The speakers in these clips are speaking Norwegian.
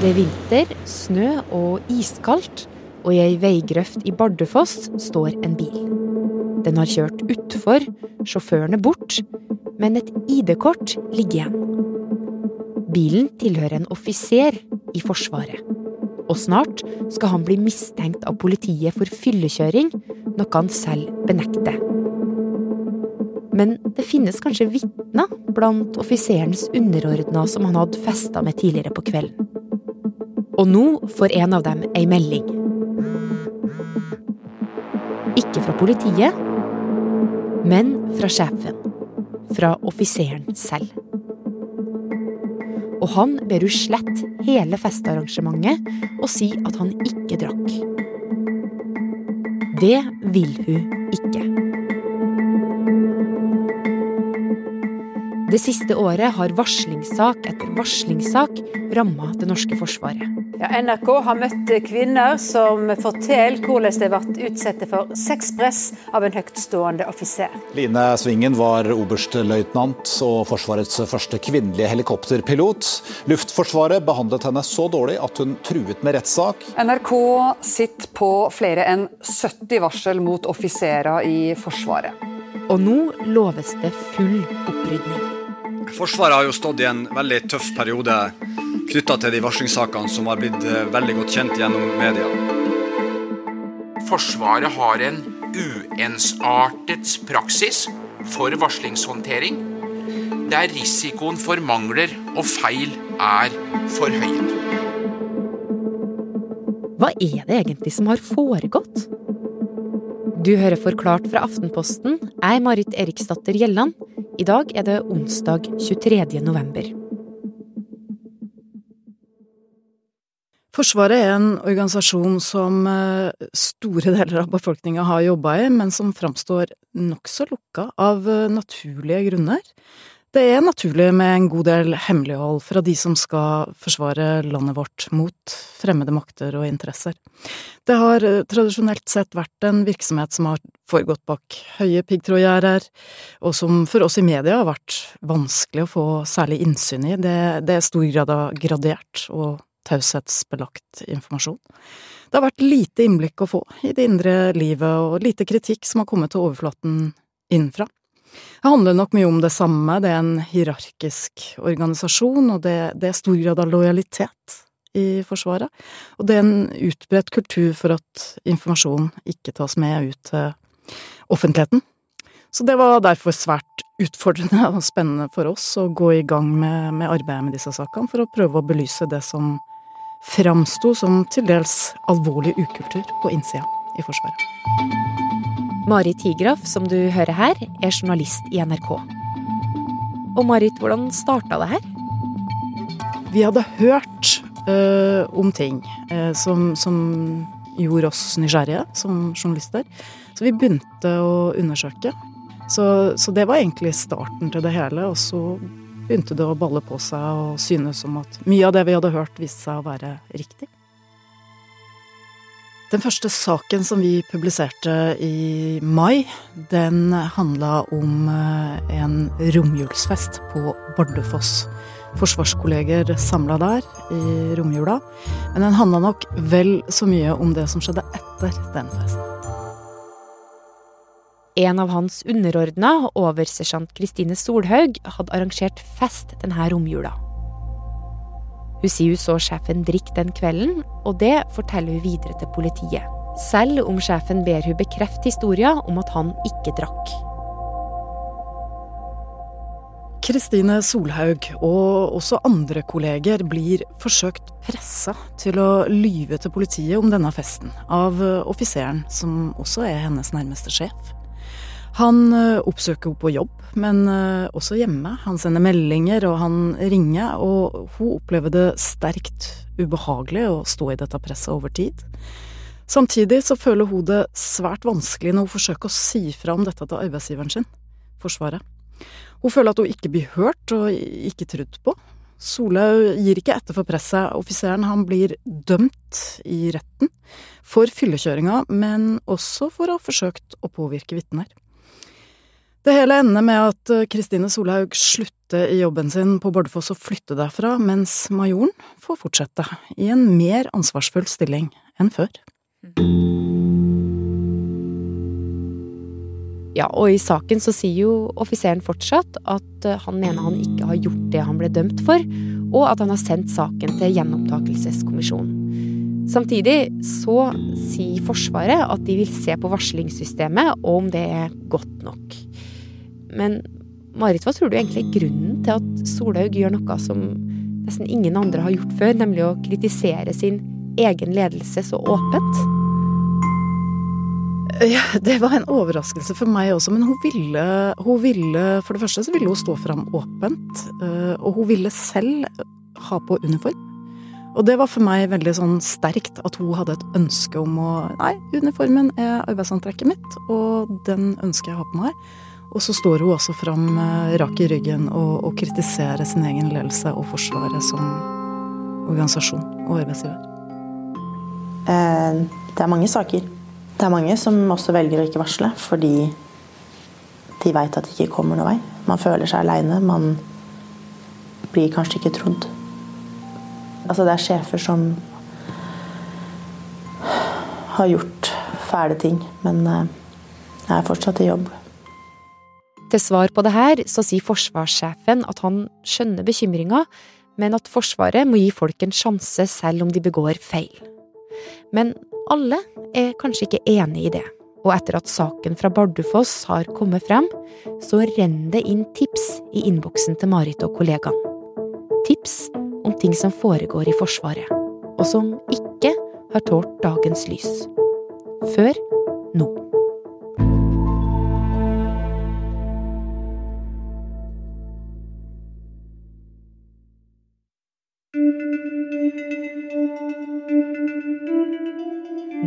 Det er vinter, snø og iskaldt, og i ei veigrøft i Bardufoss står en bil. Den har kjørt utfor, sjåføren er bort, men et ID-kort ligger igjen. Bilen tilhører en offiser i Forsvaret. Og snart skal han bli mistenkt av politiet for fyllekjøring, noe han selv benekter. Men det finnes kanskje vitner blant offiserens underordna som han hadde festa med tidligere på kvelden. Og nå får en av dem ei melding. Ikke fra politiet, men fra sjefen. Fra offiseren selv. Og han ber hun slette hele festarrangementet og si at han ikke drakk. Det vil hun ikke. Det siste året har varslingssak etter varslingssak ramma det norske forsvaret. Ja, NRK har møtt kvinner som forteller hvordan de ble utsatt for sexpress av en høytstående offiser. Line Svingen var oberstløytnant og Forsvarets første kvinnelige helikopterpilot. Luftforsvaret behandlet henne så dårlig at hun truet med rettssak. NRK sitter på flere enn 70 varsel mot offiserer i Forsvaret. Og nå loves det full opprydning. Forsvaret har jo stått i en veldig tøff periode knytta til de varslingssakene som har blitt eh, veldig godt kjent gjennom media. Forsvaret har en uensartet praksis for varslingshåndtering, der risikoen for mangler og feil er forhøyet. Hva er det egentlig som har foregått? Du hører Forklart fra Aftenposten. Jeg er Marit Eriksdatter Gjelland. I dag er det onsdag 23. november. Forsvaret er en organisasjon som eh, store deler av befolkninga har jobba i, men som framstår nokså lukka av eh, naturlige grunner. Det er naturlig med en god del hemmelighold fra de som skal forsvare landet vårt mot fremmede makter og interesser. Det har eh, tradisjonelt sett vært en virksomhet som har foregått bak høye piggtrådgjerder, og som for oss i media har vært vanskelig å få særlig innsyn i. Det, det er stor grad av gradert og taushetsbelagt informasjon. Det har vært lite innblikk å få i det indre livet, og lite kritikk som har kommet til overflaten innenfra. Det handler nok mye om det samme, det er en hierarkisk organisasjon, og det, det er stor grad av lojalitet i Forsvaret. Og det er en utbredt kultur for at informasjon ikke tas med ut til offentligheten. Så det var derfor svært utfordrende og spennende for oss å gå i gang med, med arbeidet med disse sakene, for å prøve å belyse det som framsto som til dels alvorlig ukultur på innsida i Forsvaret. Mari Tigraff, som du hører her, er journalist i NRK. Og Marit, hvordan starta det her? Vi hadde hørt uh, om ting uh, som, som, gjorde oss nysgjerrige som journalister. Så vi begynte å undersøke. Så, så det var egentlig starten til det hele. Og så begynte det å balle på seg og synes som at mye av det vi hadde hørt, viste seg å være riktig. Den første saken som vi publiserte i mai, den handla om eh, en romjulsfest på Bardufoss. Forsvarskolleger samla der i romjula. Men den handla nok vel så mye om det som skjedde etter den festen. En av hans underordna, oversersjant Kristine Solhaug, hadde arrangert fest denne romjula. Hun sier hun så sjefen drikke den kvelden, og det forteller hun videre til politiet. Selv om sjefen ber hun bekrefte historien om at han ikke drakk. Kristine Solhaug og også andre kolleger blir forsøkt pressa til å lyve til politiet om denne festen av offiseren, som også er hennes nærmeste sjef. Han eh, oppsøker henne på jobb, men eh, også hjemme. Han sender meldinger, og han ringer, og hun opplever det sterkt ubehagelig å stå i dette presset over tid. Samtidig så føler hun det svært vanskelig når hun forsøker å si fra om dette til arbeidsgiveren sin, Forsvaret. Hun føler at hun ikke blir hørt og ikke trudd på. Solhaug gir ikke etter for presset. Offiseren han blir dømt i retten for fyllekjøringa, men også for å ha forsøkt å påvirke vitner. Det hele ender med at eh, Kristine Solhaug slutter i jobben sin på Bardufoss og flytter derfra, mens majoren får fortsette, i en mer ansvarsfull stilling enn før. Ja, og i saken så sier jo offiseren fortsatt at eh, han mener han ikke har gjort det han ble dømt for, og at han har sendt saken til gjenopptakelseskommisjonen. Samtidig så sier Forsvaret at de vil se på varslingssystemet, og om det er godt nok. Men Marit, hva tror du egentlig er grunnen til at Solhaug gjør noe som nesten ingen andre har gjort før, nemlig å kritisere sin egen ledelse så åpent? Ja, det var en overraskelse for meg også, men hun ville, hun ville For det første så ville hun stå fram åpent, eh, og hun ville selv ha på uniform. Og det var for meg veldig sånn sterkt at hun hadde et ønske om å Nei, uniformen er arbeidsantrekket mitt, og den ønsker jeg å ha på meg. Og så står hun også fram rak i ryggen og, og kritiserer sin egen ledelse og Forsvaret som organisasjon og arbeidsgiver. Eh, det er mange saker. Det er mange som også velger å ikke varsle fordi de veit at det ikke kommer noen vei. Man føler seg aleine. Man blir kanskje ikke trodd. Altså, det er sjefer som har gjort fæle ting, men eh, er fortsatt i jobb. Til svar på det her så sier forsvarssjefen at han skjønner bekymringa, men at Forsvaret må gi folk en sjanse selv om de begår feil. Men alle er kanskje ikke enig i det, og etter at saken fra Bardufoss har kommet frem, så renner det inn tips i innboksen til Marit og kollegaen. Tips om ting som foregår i Forsvaret, og som ikke har tålt dagens lys. Før nå.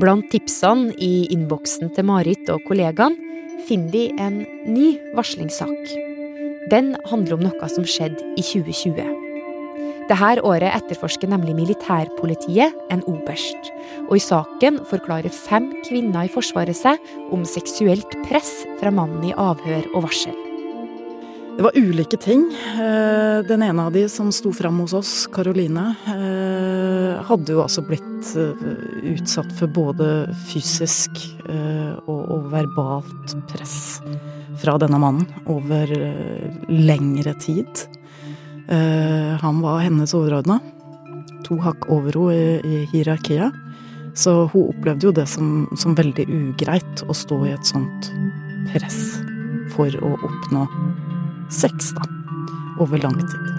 Blant tipsene i innboksen til Marit og kollegaene finner de en ny varslingssak. Den handler om noe som skjedde i 2020. Dette året etterforsker nemlig militærpolitiet en oberst, og i saken forklarer fem kvinner i Forsvaret seg om seksuelt press fra mannen i avhør og varsel. Det var ulike ting. Eh, den ene av de som sto fram hos oss, Karoline, eh, hadde jo altså blitt eh, utsatt for både fysisk og verbalt press fra denne mannen over lengre tid. Han var hennes overordna. To hakk over henne i hierarkiet. Så hun opplevde jo det som, som veldig ugreit å stå i et sånt press for å oppnå sex, da. Over lang tid.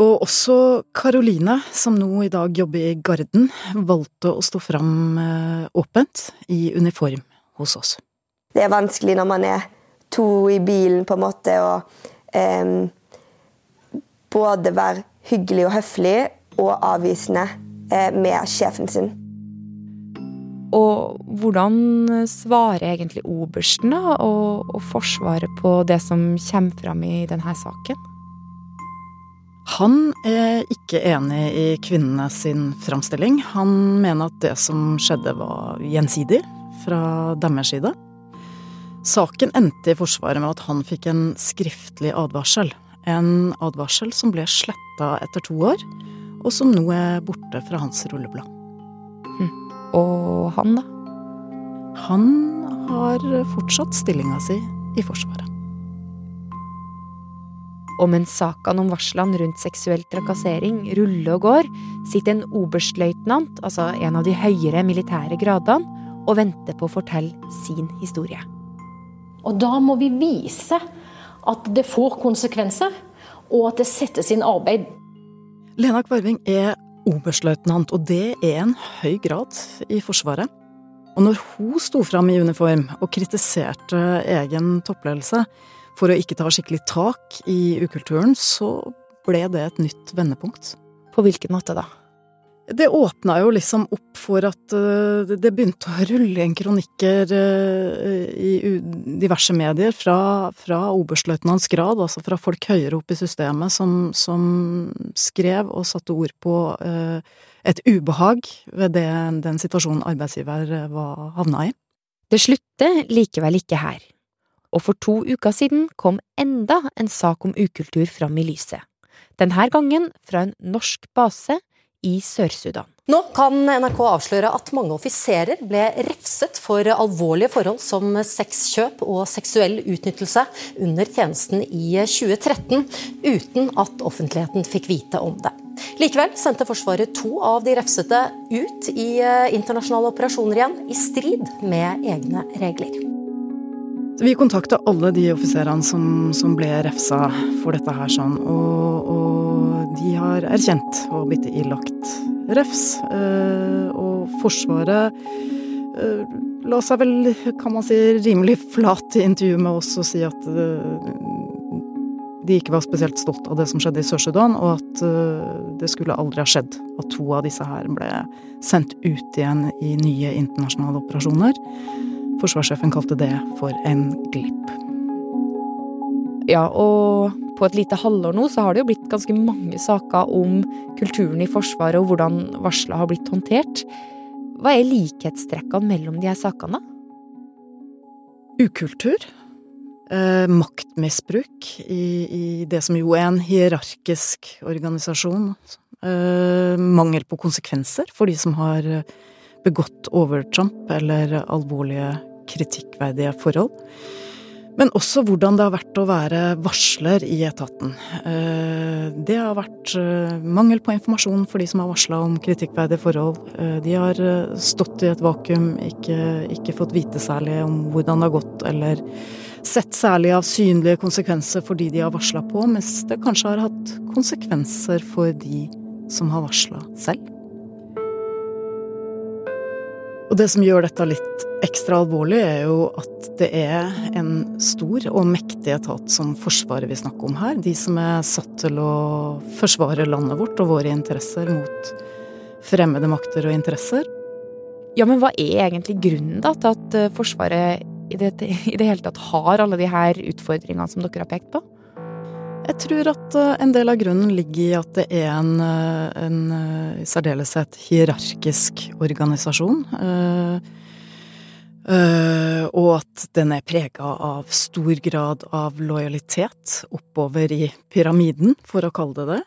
Og også Karoline, som nå i dag jobber i Garden, valgte å stå fram eh, åpent i uniform hos oss. Det er vanskelig når man er to i bilen, på en måte, og eh, både være hyggelig og høflig og avvisende eh, med sjefen sin. Og hvordan svarer egentlig obersten da, og, og Forsvaret på det som kommer fram i denne saken? Han er ikke enig i kvinnene sin framstilling. Han mener at det som skjedde var gjensidig fra deres side. Saken endte i Forsvaret med at han fikk en skriftlig advarsel. En advarsel som ble sletta etter to år, og som nå er borte fra hans rulleblad. Mm. Og han, da? Han har fortsatt stillinga si i Forsvaret. Og mens sakene om varslene rundt seksuell trakassering ruller og går, sitter en oberstløytnant, altså en av de høyere militære gradene, og venter på å fortelle sin historie. Og da må vi vise at det får konsekvenser, og at det settes inn arbeid. Lena Kvarving er oberstløytnant, og det er en høy grad i Forsvaret. Og når hun sto fram i uniform og kritiserte egen toppledelse for å ikke ta skikkelig tak i ukulturen, så ble det et nytt vendepunkt. På hvilken måte da? Det åpna jo liksom opp for at uh, det begynte å rulle inn kronikker uh, i diverse medier fra, fra oberstløytnants grad, altså fra folk høyere opp i systemet, som, som skrev og satte ord på uh, et ubehag ved det, den situasjonen arbeidsgiver var havna i. Det slutter likevel ikke her, og for to uker siden kom enda en sak om ukultur fram i lyset, denne gangen fra en norsk base i Sør-Sudan. Nå kan NRK avsløre at mange offiserer ble refset for alvorlige forhold som sexkjøp og seksuell utnyttelse under tjenesten i 2013, uten at offentligheten fikk vite om det. Likevel sendte Forsvaret to av de refsete ut i eh, internasjonale operasjoner igjen, i strid med egne regler. Vi kontakta alle de offiserene som, som, ble refsa for dette her, sånn, og, og de har erkjent og blitt ilagt refs. Eh, og Forsvaret eh, la seg vel, kan man si, rimelig flat i intervjuet med oss og si at eh, de ikke var spesielt stolt av det som skjedde i Sør-Sudan, og at det skulle aldri ha skjedd at to av disse her ble sendt ut igjen i nye internasjonale operasjoner. Forsvarssjefen kalte det for en glipp. Ja, og på et lite halvår nå så har det jo blitt ganske mange saker om kulturen i Forsvaret og hvordan varsla har blitt håndtert. Hva er likhetstrekkene mellom de her sakene? Ukultur. Eh, maktmisbruk i, i, det som jo er en hierarkisk organisasjon. Eh, mangel på konsekvenser for de som har begått overtramp eller alvorlige kritikkverdige forhold. Men også hvordan det har vært å være varsler i etaten. Eh, det har vært eh, mangel på informasjon for de som har varsla om kritikkverdige forhold. Eh, de har stått i et vakuum, ikke, ikke, fått vite særlig om hvordan det har gått, eller sett særlig av synlige konsekvenser for de de har varsla på, mens det kanskje har hatt konsekvenser for de som har varsla selv. Og det som gjør dette litt ekstra alvorlig, er jo at det er en stor og mektig etat som Forsvaret vi snakker om her. De som er satt til å forsvare landet vårt og våre interesser mot fremmede makter og interesser. Ja, men hva er egentlig grunnen da til at eh, Forsvaret i det, i det hele tatt har alle de her utfordringene som dere har pekt på? Jeg tror at eh, en del av grunnen ligger i at det er en, eh, en eh, i særdeleshet hierarkisk organisasjon. og at den er prega av stor grad av lojalitet oppover i pyramiden, for å kalle det det.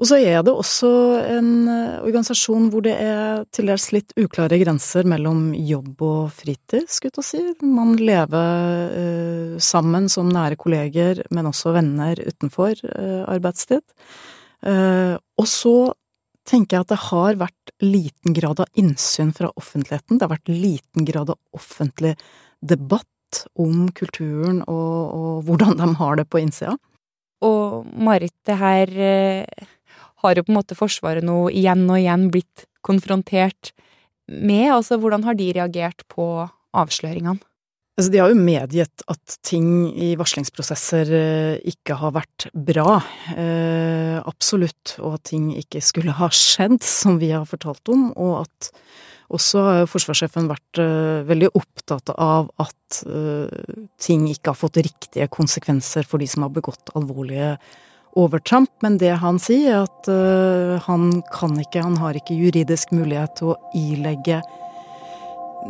Og så er det også en eh, organisasjon hvor det er til dels litt uklare grenser mellom jobb og fritid, skulle jeg si. Man lever eh, sammen som nære kolleger, men også venner utenfor eh, arbeidstid. Og så tenker jeg at det har vært liten grad av innsyn fra offentligheten. Det har vært liten grad av offentlig debatt om kulturen og, og hvordan de har det på innsida. Og Marit, det her har jo på en måte Forsvaret nå igjen og igjen blitt konfrontert med? Altså, hvordan har de reagert på avsløringene? Altså, de har jo medgitt at ting i varslingsprosesser eh, ikke har vært bra. Eh, absolutt. Og at ting ikke skulle ha skjedd, som vi har fortalt om. Og at også har forsvarssjefen vært eh, veldig opptatt av at eh, ting ikke har fått riktige konsekvenser for de som har begått alvorlige overtramp, men det han sier, er at uh, han kan ikke, han har ikke juridisk mulighet til å ilegge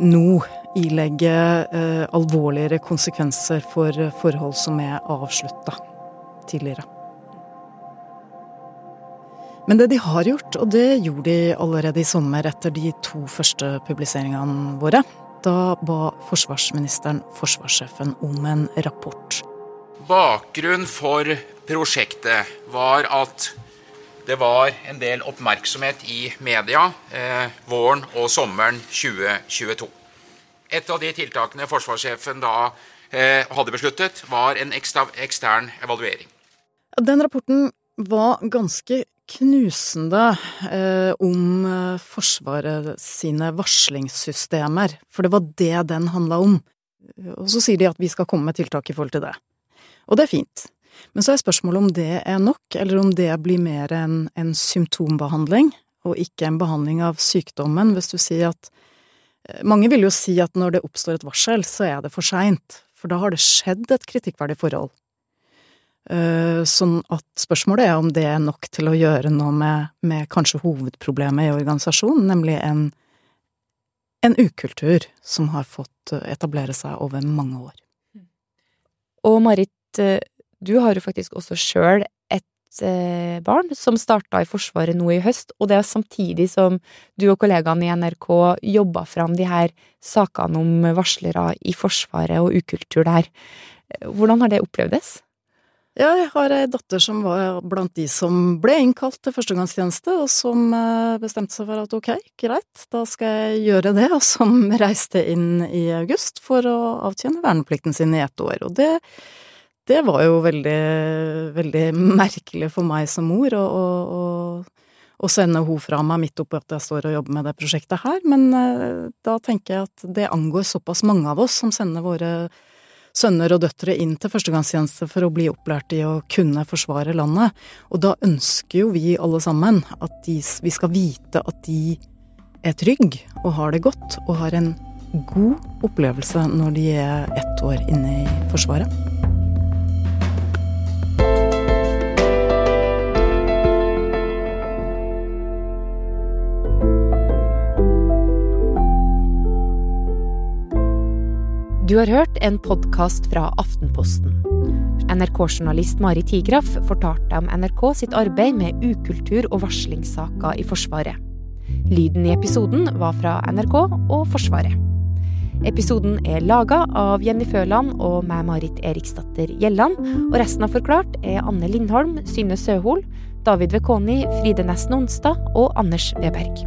nå ilegge uh, alvorligere konsekvenser for uh, forhold som er avslutta tidligere. Men det de har gjort, og det gjorde de allerede i sommer etter de to første publiseringene våre, da ba forsvarsministeren forsvarssjefen om en rapport. Bakgrunnen for prosjektet var at det var en del oppmerksomhet i media eh, våren og sommeren 2022. Et av de tiltakene forsvarssjefen da eh, hadde besluttet, var en ekstern evaluering. Den rapporten var ganske knusende eh, om eh, Forsvaret sine varslingssystemer, for det var det den handla om. Og så sier de at vi skal komme med tiltak i forhold til det. Og det er fint. Men så er spørsmålet om det er nok, eller om det blir mer en, en symptombehandling, og ikke en behandling av sykdommen, hvis du sier at eh, Mange vil jo si at når det oppstår et varsel, så er det for seint, for da har det skjedd et kritikkverdig forhold. Eh, sånn at spørsmålet er om det er nok til å gjøre noe med, med kanskje hovedproblemet i organisasjonen, nemlig en, en ukultur som har fått etablere seg over mange år. Og Marit, du har jo faktisk også sjøl et eh, barn som starta i Forsvaret nå i høst, og det er samtidig som du og kollegaene i NRK jobba fram de her sakene om varslere i Forsvaret og ukultur der. Hvordan har det opplevdes? Ja, jeg har ei datter som var blant de som ble innkalt til førstegangstjeneste, og som eh, bestemte seg for at ok, greit, da skal jeg gjøre det, og som reiste inn i august for å avtjene verneplikten sin i ett år. Og det, det var jo veldig, veldig merkelig for meg som mor å, å, å sende henne fra meg midt oppi at jeg står og jobber med det prosjektet her, men eh, da tenker jeg at det angår såpass mange av oss som sender våre sønner og døtre inn til førstegangstjeneste for å bli opplært i å kunne forsvare landet. Og da ønsker jo vi alle sammen at de, vi skal vite at de er trygge og har det godt, og har en god opplevelse når de er ett år inne i Forsvaret. Du har hørt en podkast fra Aftenposten. NRK-journalist Mari Tigraf fortalte om NRK sitt arbeid med ukultur og varslingssaker i Forsvaret. Lyden i episoden var fra NRK og Forsvaret. Episoden er laga av Jenny Føland og meg, Marit Eriksdatter Gjelland. Og resten av Forklart er Anne Lindholm, Synne Søhol, David Vekoni, Fride Næss Nonstad og Anders Weberg.